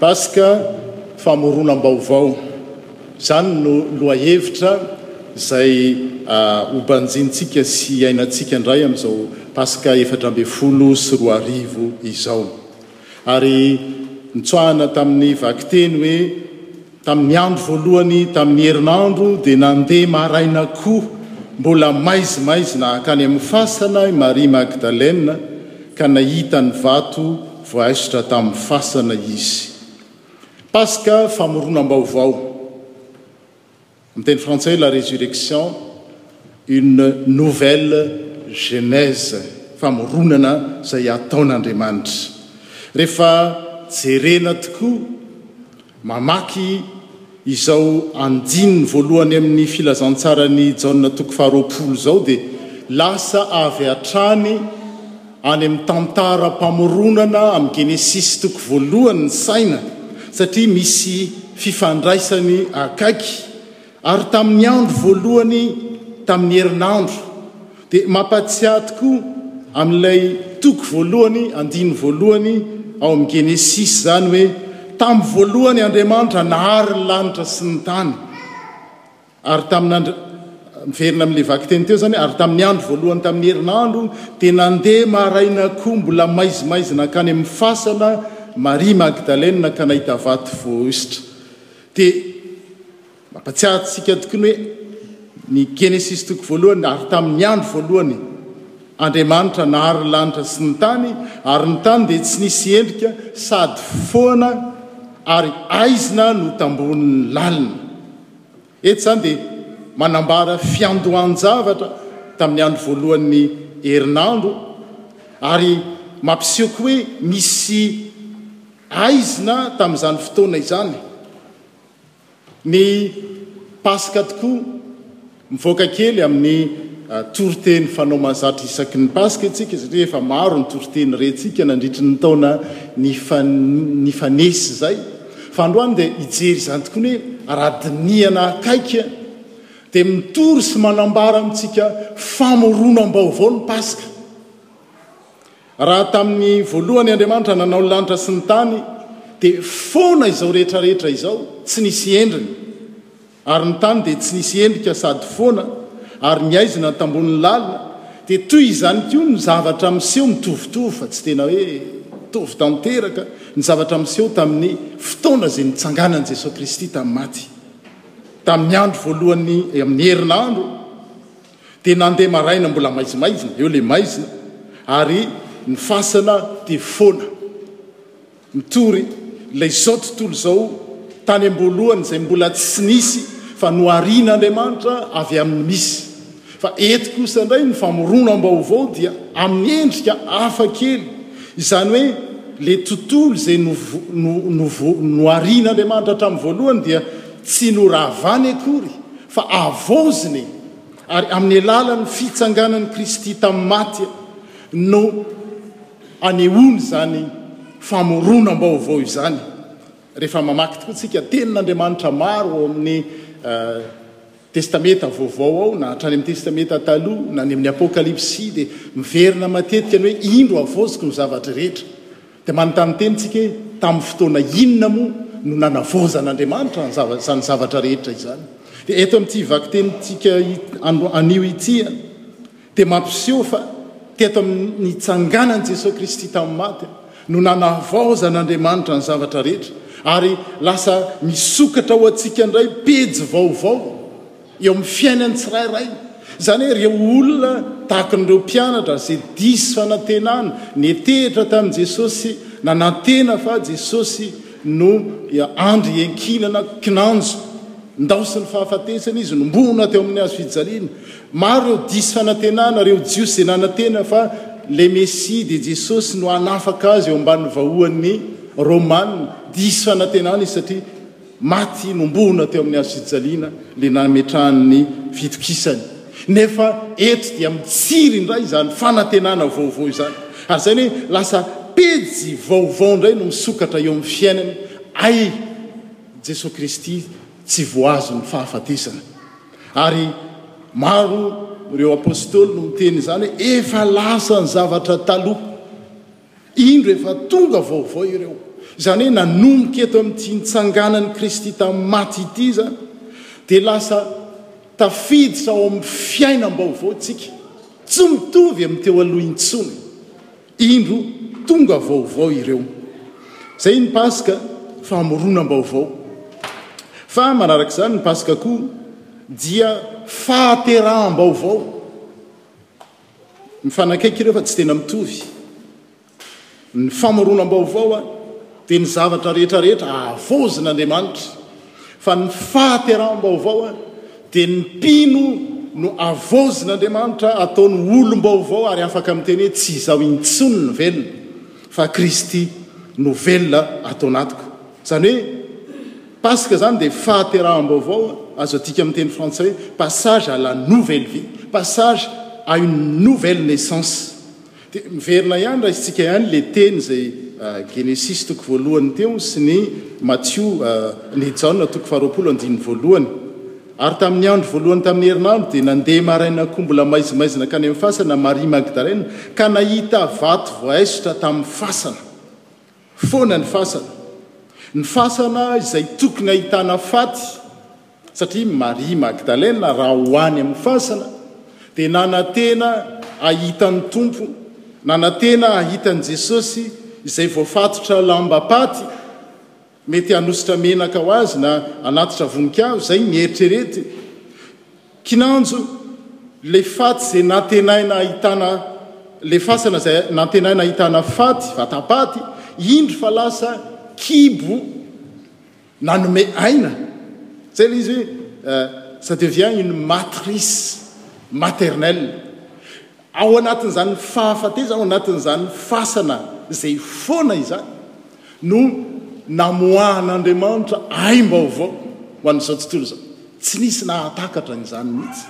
Paska, famoronam-baovao. Izany no lohahevitra izay ho banjintsika sy iainantsika indray amin'izao Paska efatra ambin'ny folo sy roa arivo izao. Ary nitsoahana tamin'ny vakiteny hoe. Tamin'ny andro voalohany tamin'ny herinandro dia nandeha maraina koa mbola maizimaizina hankany amin'ny fasana i Maria Magdalena ka nahita ny vato voaaisotra tamin'ny fasana izy. Paska famoronam-baovao. Amin'ny teny frantsay, la résurrection, une nouvelle genèse, famoronana izay ataon'Andriamanitra. Rehefa jerena tokoa, mamaky izao andininy voalohany amin'ny Filazantsaran'i Jaona toko faharoapolo izao dia lasa avy hatrany, any amin'ny tantaram-pamoronana amin'ny Genesisy toko voalohany ny saina satria misy fifandraisany akaiky ary tamin'ny andro voalohany tamin'ny herinandro dia mampatsiahy tokoa amin'ilay toko voalohany andiny voalohany ao amin'ny Genesisy izany hoe tamin'ny voalohany Andriamanitra nahary ny lanitra sy ny tany Ary tamin'ny andro, miverina amin'ilay vakiteny teo izany, ary tamin'ny andro voalohany tamin'ny herinandro, dia nandeha maraina koa mbola maizimaizina hankany amin'ny fasana Maria Magdalena ka nahita vato voahosotra. Dia mampatsiahy antsika tokoa ny hoe ny Genesisy toko voalohany, ary tamin'ny andro voalohany Andriamanitra nahary ny lanitra sy ny tany, ary ny tany dia tsy nisy endrika sady foana ary aizina no tambohon'ny lalina. Eto izany dia manambara fiandohan-javatra tamin'ny andro voalohan'ny herinandro ary mampiseho koa hoe nisy aizina tamin'izany fotoana izany. Ny Paska tokoa, mivoaka kely amin'ny toriteny fanao mahazatra isaky ny Paska isika satria efa maro ny toriteny rentsika nandritry ny taona nifanesy izay. Fa androany dia hijery izany tokoa ny hoe raha dinihana akaiky dia mitory sy manambara amintsika famoronam-baovao ny Paska. Raha tamin'ny voalohany Andriamanitra nanao ny lanitra sy ny tany dia foana izao rehetra rehetra izao, tsy nisy endriny. Ary ny tany dia tsy nisy endrika sady foana, ary ny haizina an-tambonin'ny lalina dia toy izany koa ny zavatra miseho mitovitovy fa tsy tena hoe mitovy tanteraka ny zavatra miseho tamin'ny fotoana izay nitsanganan'i Jesoa Kristy tamin'ny maty. Tamin'ny andro voalohany amin'ny herinandro dia nandeha maraina mbola maizimaizina, eo ilay maizina, ary ny fasana dia foana. Mitory ilay izao tontolo izao tany am-boalohany izay mbola tsy nisy fa noharian'Andriamanitra avy amin'ny misy. Fa eto kosa indray ny famoronam-baovao dia amin'ny endrika hafa kely, izany hoe ilay tontolo izay noharian'Andriamanitra hatramin'ny voalohany dia tsy noravany akory fa havaozina e! Ary amin'ny alalan'ny fitsanganan'i Kristy tamin'ny maty no Anehoany izany famoronam-baovao izany rehefa mamaky tokoa isika tenin'Andriamanitra maro ao amin'ny Testamenta Vaovao ao, na hatrany amin'ny Testamenta Taloha, na ny amin'ny Apokalypsy, dia miverina matetika ny hoe indro havaoziko ny zavatra rehetra. Dia manontany tena isika hoe tamin'ny fotoana inona moa no nanavaozan'Andriamanitra izany zavatra rehetra izany. Dia eto amin'ity vakitenintsika anio ity, dia mampiseho fa teto amin'ny nitsanganan'i Jesoa Kristy tamin'ny maty no nanavaozan'Andriamanitra ny zavatra rehetra ary lasa misokatra ho antsika indray pejy vaovao eo amin'ny fiainan'ny tsirairay, izany hoe ireo olona tahaka an'ireo mpianatra izay diso fanantenana netehitra tamin'i Jesoa sy nanantena fa Jesosy no andry iankinana kinanjo ndaosin'ny fahafatesany izy no mboana teo amin'ny hazo fijaliana Maro ireo diso fanantenana ireo Jiosy izay nanantena fa ilay Mesia dia Jesosy no hanafaka azy eo ambanin'ny vahoan'ny Romana. Diso fanantenana izy satria maty nombohona teo amin'ny hazofijaliana ilay nametrahany ny fitokisany. Nefa eto dia mitsiry indray izany fanantenana vaovao izany. Ary izay ny hoe lasa pejy vaovao indray no misokatra eo amin'ny fiainany. Hay Jesosy Kristy tsy voaazon'ny fahafatesana. Ary maro ireo apostoly no miteny izany hoe efa lasa ny zavatra taloha. Indro efa tonga vaovao ireo. Izany hoe nanomboka eto amin'ity nitsanganan'i Kristy tamin'ny maty ity izany dia lasa tafiditra ao amin'ny fiainam-baovao isika. Tsy mitovy amin'ny teo aloha intsony. Indro tonga vaovao ireo. Izay ny Paska, famoronam-baovao. Fa manaraka izany ny Paska koa dia fahateraham-baovao. Mifanakaiky ireo fa tsy tena mitovy. Ny famoronam-baovao dia ny zavatra rehetra rehetra havaozin'Andriamanitra. Fa ny fahateraham-baovao dia ny mpino no avaozin'Andriamanitra, ataony olom-baovao ary afaka miteny hoe tsy izaho intsony no velona fa Kristy no velona ato anatiko. Izany hoe Paska izany dia fahateraham-baovao, azo adika amin'ny teny frantsay hoe passage à la nouvelle vie, passage à une nouvelle naissance. Dia miverina ihany raha isintsika ihany ilay teny izay Genesisy toko voalohany teo sy ny Matio, ny Jaona toko faharoapolo andininy voalohany. Ary tamin'ny andro voalohany tamin'ny herinandro dia nandeha maraina koa mbola maizimaizina kany amin'ny fasana Maria Magdalena ka nahita vato voaesotra tamin'ny fasana. Foana ny fasana. Ny fasana izay tokony ahitana faty Satria Maria Magdalena raha ho any amin'ny fasana dia nanantena hahita ny Tompo, nanantena hahita an'i Jesosy izay voafatotra lambam-paty, mety hanositra menaka ho azy na hanatitra voninkazo, izay ny eritreretiny. Kinanjo ilay faty izay nantenaina hahitana, ilay fasana izay nantenaina hahitana faty, vatam-paty, indro fa lasa kibo. Nanome aina, zay le izy hoe ça devient une matrice maternelle. Ao anatin'izany fahafateza, ao anatin'izany fasana izay foana izany no namoahan'Andriamanitra aim-baovao ho an'izao tontolo izao. Tsy nisy nahatakatra an'izany mihitsy.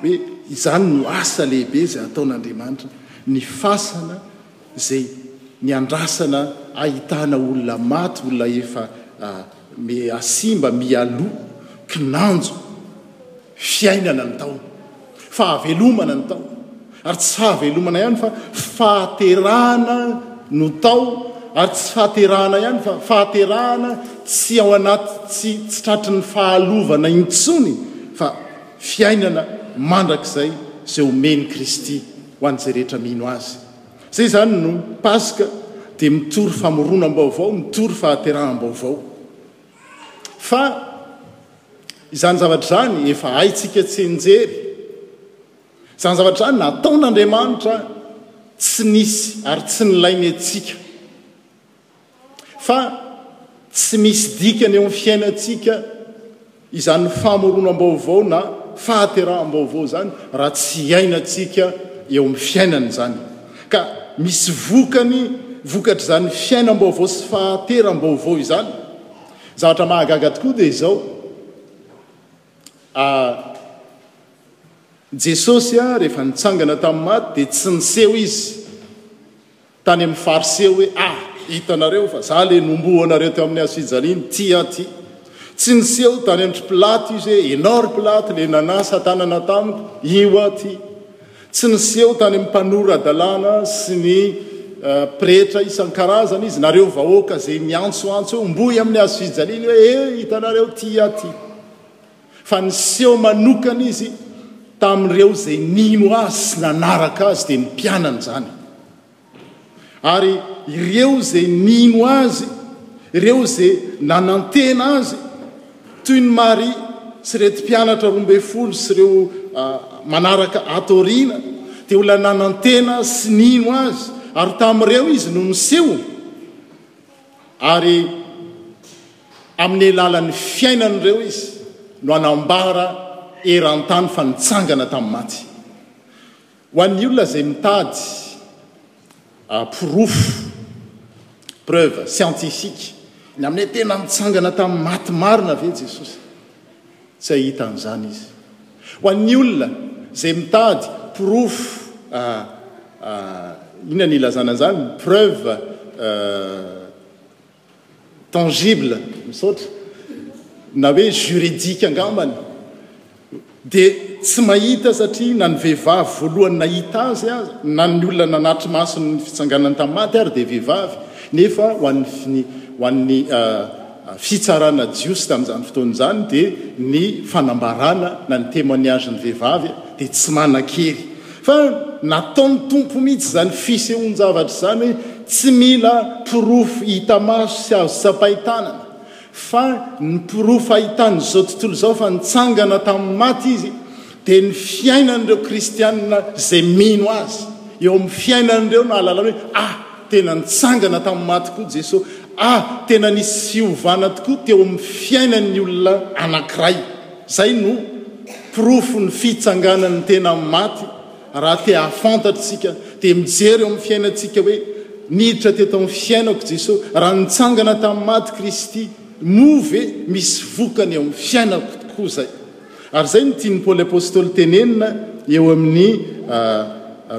hoe izany no asa lehibe izay ataon'Andriamanitra, ny fasana izay niandrasana ahitana olona maty, olona efa miha simba, miha lo, kinanjo, fiainana ny tao, fahavelomana ny tao. Ary tsy fahavelomana ihany fa fahaterahana no tao, ary tsy fahaterahana ihany fa fahaterahana tsy ao anaty tsy tsy tratry ny fahalovana intsony fa fiainana mandrakizay izay omen'i Kristy ho an'izay rehetra mino Azy. Izay izany no Paska dia mitory famoronam-baovao, mitory fahateraham-baovao. Fa izany zavatra izany efa haintsika tsy enjery. Izany zavatra izany nataon'Andriamanitra tsy nisy ary tsy nilay ny antsika, fa tsy misy dikany eo amin'ny fiainantsika izany famoronam-baovao na fahateraham-baovao izany raha tsy iainantsika eo amin'ny fiainana izany. Ka misy vokany vokatr'izany fiainam-baovao sy fahateram-baovao izany. Zavatra mahagaga tokoa dia izao, A, Jesosy rehefa nitsangana tamin'ny maty dia tsy niseho Izy tany amin'ny Fariseo hoe, A, hitanareo fa za le nomboho anareo teo amin'ny hazofijaliana iny, ty aho ty. Tsy niseho tany amin-dry Pilato Izy hoe, enao ry Pilato le nanasa tanana tamiko, io aho ty. Tsy niseho tany amin'ny mpanora-dalàna sy ny pretra isan-karazany izy, na ireo vahoaka izay miantsoantso hoe homboy amin'ny hazofijaliana hoe, He, hitanareo, tia aho ity. Fa niseho manokana izy tamin'ireo izay nino azy sy nanaraka azy, dia ny mpianany izany. Ary ireo izay nino Azy, ireo izay nanantena Azy, toy ny Maria sy ireto mpianatra roa ambin'ny folo sy ireo manaraka ato aoriana, dia olona nanantena sy nino Azy, ary tamin'ireo Izy no niseho, ary amin'ny alalan'ny fiainan'ireo Izy no hanambara eran-tany fa nitsangana tamin'ny maty. Ho an'ny olona izay mitady porofo, preuve, siantifika ny amin'ny hoe tena nitsangana tamin'ny maty marina ve Jesosy? Tsy hahita an'izany izy. Ho an'ny olona izay mitady porofo, inona ny ilazana an'izany, preuve, tangible, misaotra, na hoe juridique angambany dia tsy mahita satria na ny vehivavy voalohany nahita azy aza na ny olona nanatri-maso ny fitsanganany tamin'ny maty ary dia vehivavy nefa ho an'ny ho an'ny fitsarana jiosy tamin'izany fotoana izany dia ny fanambarana na ny témoignage ny vehivavy dia tsy manan-kery Fa nataon'ny Tompo mihitsy izany fisehoan-javatra izany hoe tsy mila porofo hita maso sy azo tsapain-tanana, fa ny porofo ahitan'izao tontolo izao fa nitsangana tamin'ny maty Izy dia ny fiainan'ireo kristiana izay mino Azy. Eo amin'ny fiainan'ireo no ahalalany hoe ah! tena nitsangana tamin'ny maty koa Jesoa, ah! tena nisy fiovana tokoa teo amin'ny fiainan'ny olona anankiray. Izay no porofon'ny fitsanganan'ny tena amin'ny maty, raha te hahafantatra isika dia mijery eo amin'ny fiainantsika hoe, niditra teto amin'ny fiainako Jesoa, raha nitsangana tamin'ny maty Kristy, moa ve misy vokany eo amin'ny fiainako tokoa izay? Ary izay no tian'i Paoly Apostoly tenenina eo amin'ny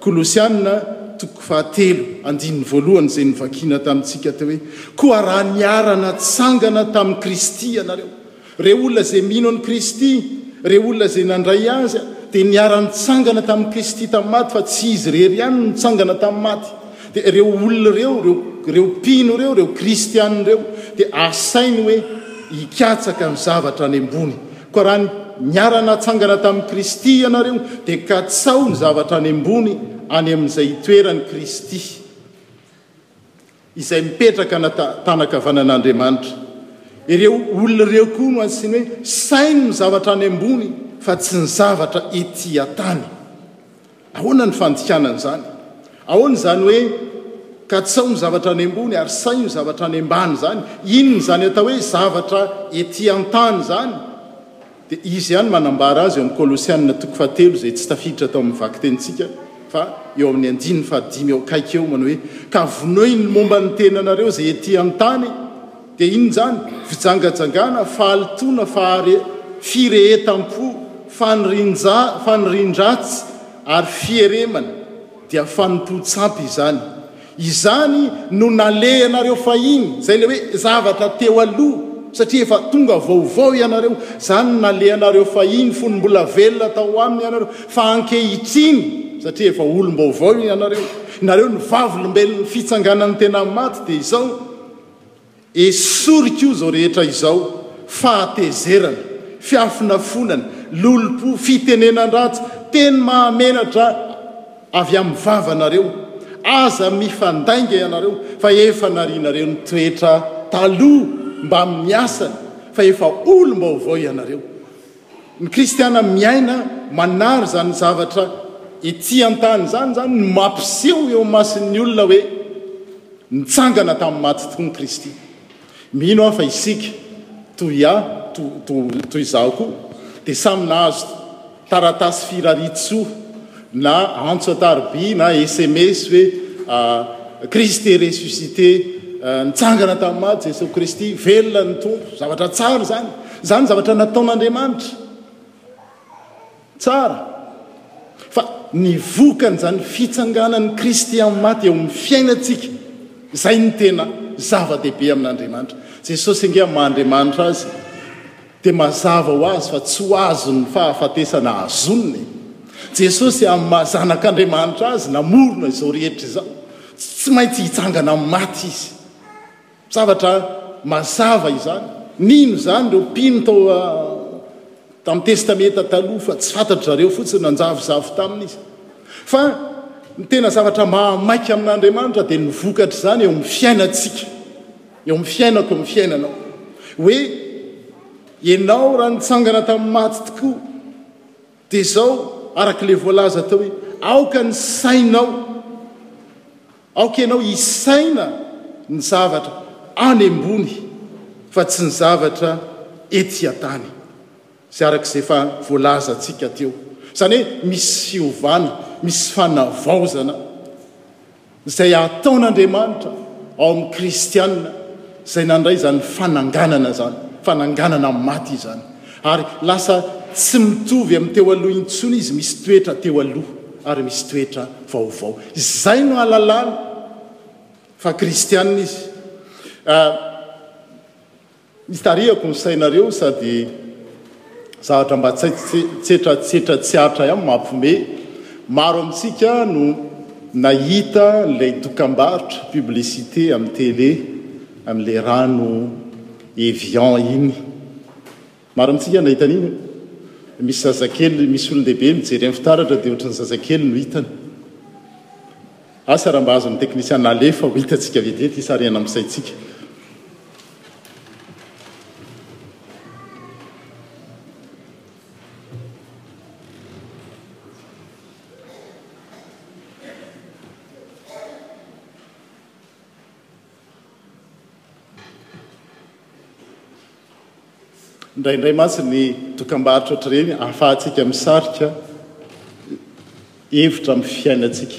Kolosiana toko fahatelo andininy voalohany izay novakiana tamintsika teo hoe, koa raha niara-natsangana tamin'i Kristy ianareo, Ireo olona izay mino an'i Kristy, ireo olona izay nandray Azy, dia niara-nitsangana tamin'i Kristy tamin'ny maty, fa tsy izy irery ihany no nitsangana tamin'ny maty. Dia ireo olona ireo, ireo, ireo mpino ireo, ireo Kristiana ireo, dia asainy hoe hikatsaka ny zavatra any ambony. Koa raha niara-natsangana tamin'i Kristy ianareo, dia katsaho ny zavatra any ambony, any amin'izay itoeran'i Kristy. izay mipetraka ana tànakavanan'Andriamanitra. Ireo olona ireo koa no asiany hoe sainy ny zavatra any ambony fa tsy ny zavatra ety an-tany. Ahoana ny fandikana an'izany? Ahoana izany hoe katsaho ny zavatra any ambony ary saino ny zavatra any ambany izany? Inona izany atao hoe zavatra ety an-tany izany? Dia izy ihany manambara azy eo amin'ny Kolosianina toko fahatelo izay tsy tafiditra tao amin'ny vakitenintsika fa eo amin'ny andininy fahadimy eo akaiky eo manao hoe, Ka vonoy ny momba ny tenanareo izay ety an-tany, dia inona izany? fijangajangana, fahalotoana, fahare, firehetam-po, fanirian-ja, fanirian-dratsy ary fieremana, dia fanompoan-tsampy izany. Izany no nalehanareo fahiny, izay ilay hoe zavatra teo aloha, satria efa tonga vaovao ianareo, izany no nalehanareo fahiny fony mbola velona tao Aminy ianareo, fa ankehitriny, satria efa olom-baovao ianareo, ianareo no vavolombelon'ny fitsanganan'ny tena maty, dia izao. Esory koa izao rehetra izao, fahatezerana, fiafonafonana, lolompo, fitenenan-dratsy, teny mahamenatra avy amin'ny vavanareo. Aza mifandainga ianareo fa efa narianareo ny toetra taloha mbamin'ny asany fa efa olom-baovao ianareo. Ny kristiana miaina manary izany zavatra ety an-tany izany izany no mampiseho eo imason'ny olona hoe, Nitsangana tamin'ny maty tokoa ny Kristy. Mino aho fa isika, toy ahy, toy izaho koa, dia samy nahazo taratasy firaritsoa. na antso an-tarobia na sms hoe Christ est ressuscité, nitsangana tamin'ny maty Jesoa Kristy, velona ny Tompo, zavatra tsara izany, izany zavatra nataon'Andriamanitra, tsara, fa ny vokan'izany fitsanganan'i Kristy amin'ny maty eo amin'ny fiainantsika, izay no tena zava-dehibe amin'Andriamanitra, Jesosy ange maha Andriamanitra azy, Dia mazava ho azy fa tsy ho azony ny fahafatesana hazonina e! Jesosy amin'ny maha zanak'Andriamanitra azy namorona izao rehetra izao, tsy maintsy hitsangana amin'ny maty izy. Zavatra mazava izany. Nino izany ireo mpino tao tamin'ny testamenta taloha fa tsy fantatry zareo fotsiny, nanjavozavo taminy izy. Fa ny tena zavatra mahamaika amin'Andriamanitra dia ny vokatr'izany eo amin'ny fiainantsika. Eo amin'ny fiainako, eo amin'ny fiainanao. Hoe ianao raha nitsangana tamin'ny maty tokoa, dia izao araka ilay voalaza teo hoe aoka ny sainao, aoka ianao hisaina ny zavatra any ambony fa tsy ny zavatra ety an-tany. Sy araka izay efa voalazantsika teo. Izany hoe misy fiovana, misy fanavaozana. izay ataon'Andriamanitra ao amin'ny kristiana izay nandray izany fananganana izany, fananganana maty izany, ary lasa tsy mitovy amin'ny teo aloha intsony izy, misy toetra teo aloha ary misy toetra vaovao. Izay no ahalalana fa kristiana izy. Itarihako ny sainareo sady zavatra mba tsetratsetra tsy Atra ihany mampme. Maro amintsika no nahita an'ilay dokambarotra, publicité, amin'ny télé an'ilay rano Evian iny. Maro amintsika nahita an'iny. Misy zazakely, misy olon-dehibe mijery amin'ny fitaratra dia ohatran'ny zazakely no hitany. Asa raha mba azon'ny teknisiana alefa ho hitantsika vetivety hisarihana amin'ny saintsika. indraindray mantsy ny dokambarotra ohatr'ireny ahafahantsika misarika hevitra amin'ny fiainantsika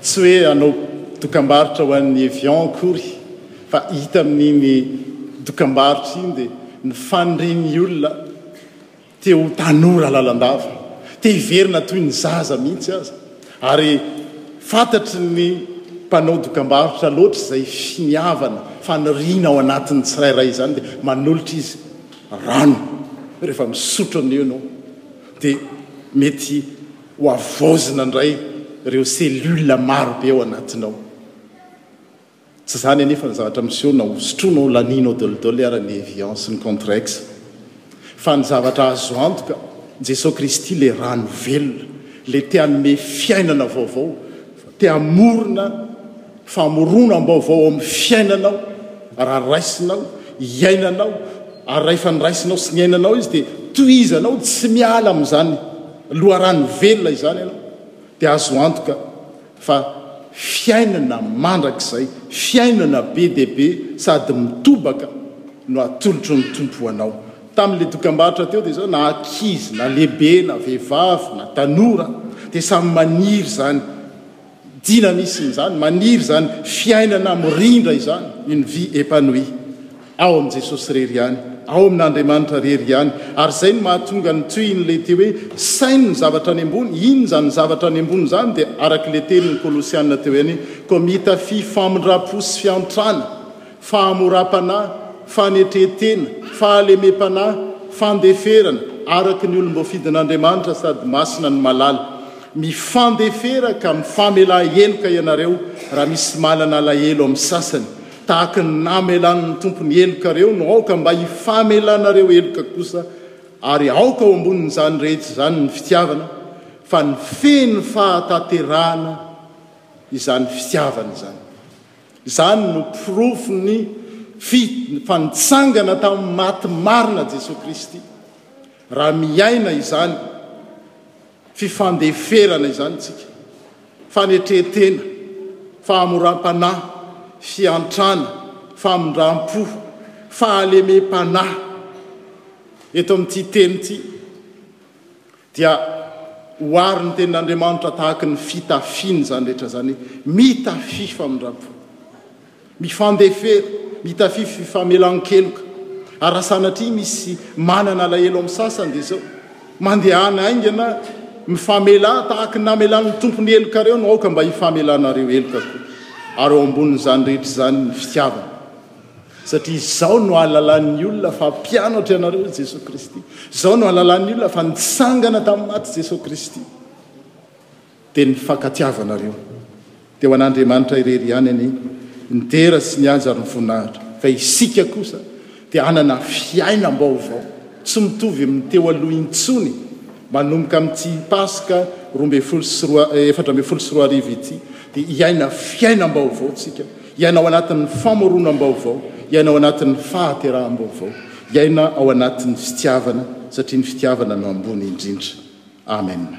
Tsy hoe hanao dokambarotra ho an'ny Evian akory fa hita amin'iny dokambarotra iny dia ny fanirian'ny olona Te ho tanora lalandava, te hiverina toy ny zaza mihitsy aza, ary fantatry ny mpanao dokam-barotra loatra izay finiavana, faniriana ao anatin'ny tsirairay izany, dia manolotra izy rano rehefa misotro an'io ianao, dia mety ho havaozina indray ireo cellules maro be ao anatinao. Tsy izany anefa ny zavatra miseho na hosotroinao lanianao dolidoly ara ny Evian sy ny Contrex. Fa ny zavatra azo antoka, Jesoa Kristy ilay rano velona, ilay te hanome fiainana vaovao, te hamorona famoronam-baovao ao amin'ny fiainanao raha raisinao, iainanao, ary rahefa niraisinao sy niainanao Izy dia tohizanao, tsy miala amin'izany loharano velona izany ianao, dia azo antoka. fa fiainana mandrakizay, fiainana be dia be sady mitobaka no atolotry ny Tompo ho anao. Tamin'ilay dokambarotra teo dia izao, na ankizy, na lehibe, na vehivavy, na tanora, dia samy maniry izany dynamisme izany, maniry izany fiainana mirindra izany, une vie épanouie. Ao amin'i Jesosy irery ihany, ao amin'Andriamanitra irery ihany. Ary izay no mahatonga ny tohiny lety hoe sainy ny zavatra any ambony. Inn izany zavatra any ambony izany dia arak'ilay tenin'ny Kolosiana teo ihany koa mita fi famindra-po sy fiantrana, fahamoram-panahy, fanetren-tena, fahalemem-panahy, fandeferana, araka ny olom-boafidin'Andriamanitra sady masina no malala. Mifandefera ka mifamela heloka ianareo raha misy manana alahelo amin'ny sasany. Tahaka ny namelan'ny Tompo ny helokareo no aoka mba hifamelanareo heloka kosa, ary aoka ho ambonin'izany rehetra izany ny fitiavana, fa ny fehin'ny fahatanterahana izany fitiavana izany. Izany no porofon'ny fi, fa nitsangana tamin'ny maty marina Jesoa Kristy. Raha miaina izany, fifandeferana izany tsika, fanetrentena, fahamoram-panahy, fiantrana, famindram-po, fahalemem-panahy eto amin'ity teny ity dia oharin'ny tenin'Andriamanitra tahaky ny fitafiany izany rehetra izany hoe mitafy famindram-po. Mifandefera, mitafify fifamelan-keloka, ary raha sanatria misy manana alahelo amin'ny sasany dia izao, mandehana haingana mifamela tahaka ny namelan'ny Tompo ny helokareo no aoka mba hifamelanareo heloka koa, ary ao ambonin'izany rehetra izany ny fitiavana, satria izao no ahalalan'ny olona fa mpianatry anareo Jesoa Kristy, izao no ahalalan'ny olona fa nitsangana tamin'ny maty Jesoa Kristy. dia ny fankatiavanareo dia ho an'Andriamanitra irery ihany anie ny dera sy ny anja ary ny voninahitra fa isika kosa dia hanana fiainam-baovao tsy mitovy amin'ny teo aloha intsony manomboka amin'ity Paska roa ambin'ny folo sy roa efatra ambin'ny folo sy roa arivo ity dia hiaina fiainam-baovao tsika hiaina ao anatin'ny famoronam-baovao hiaina ao anatin'ny fahateraham-baovao hiaina ao anatin'ny fitiavana satria ny fitiavana no ambony indrindra amen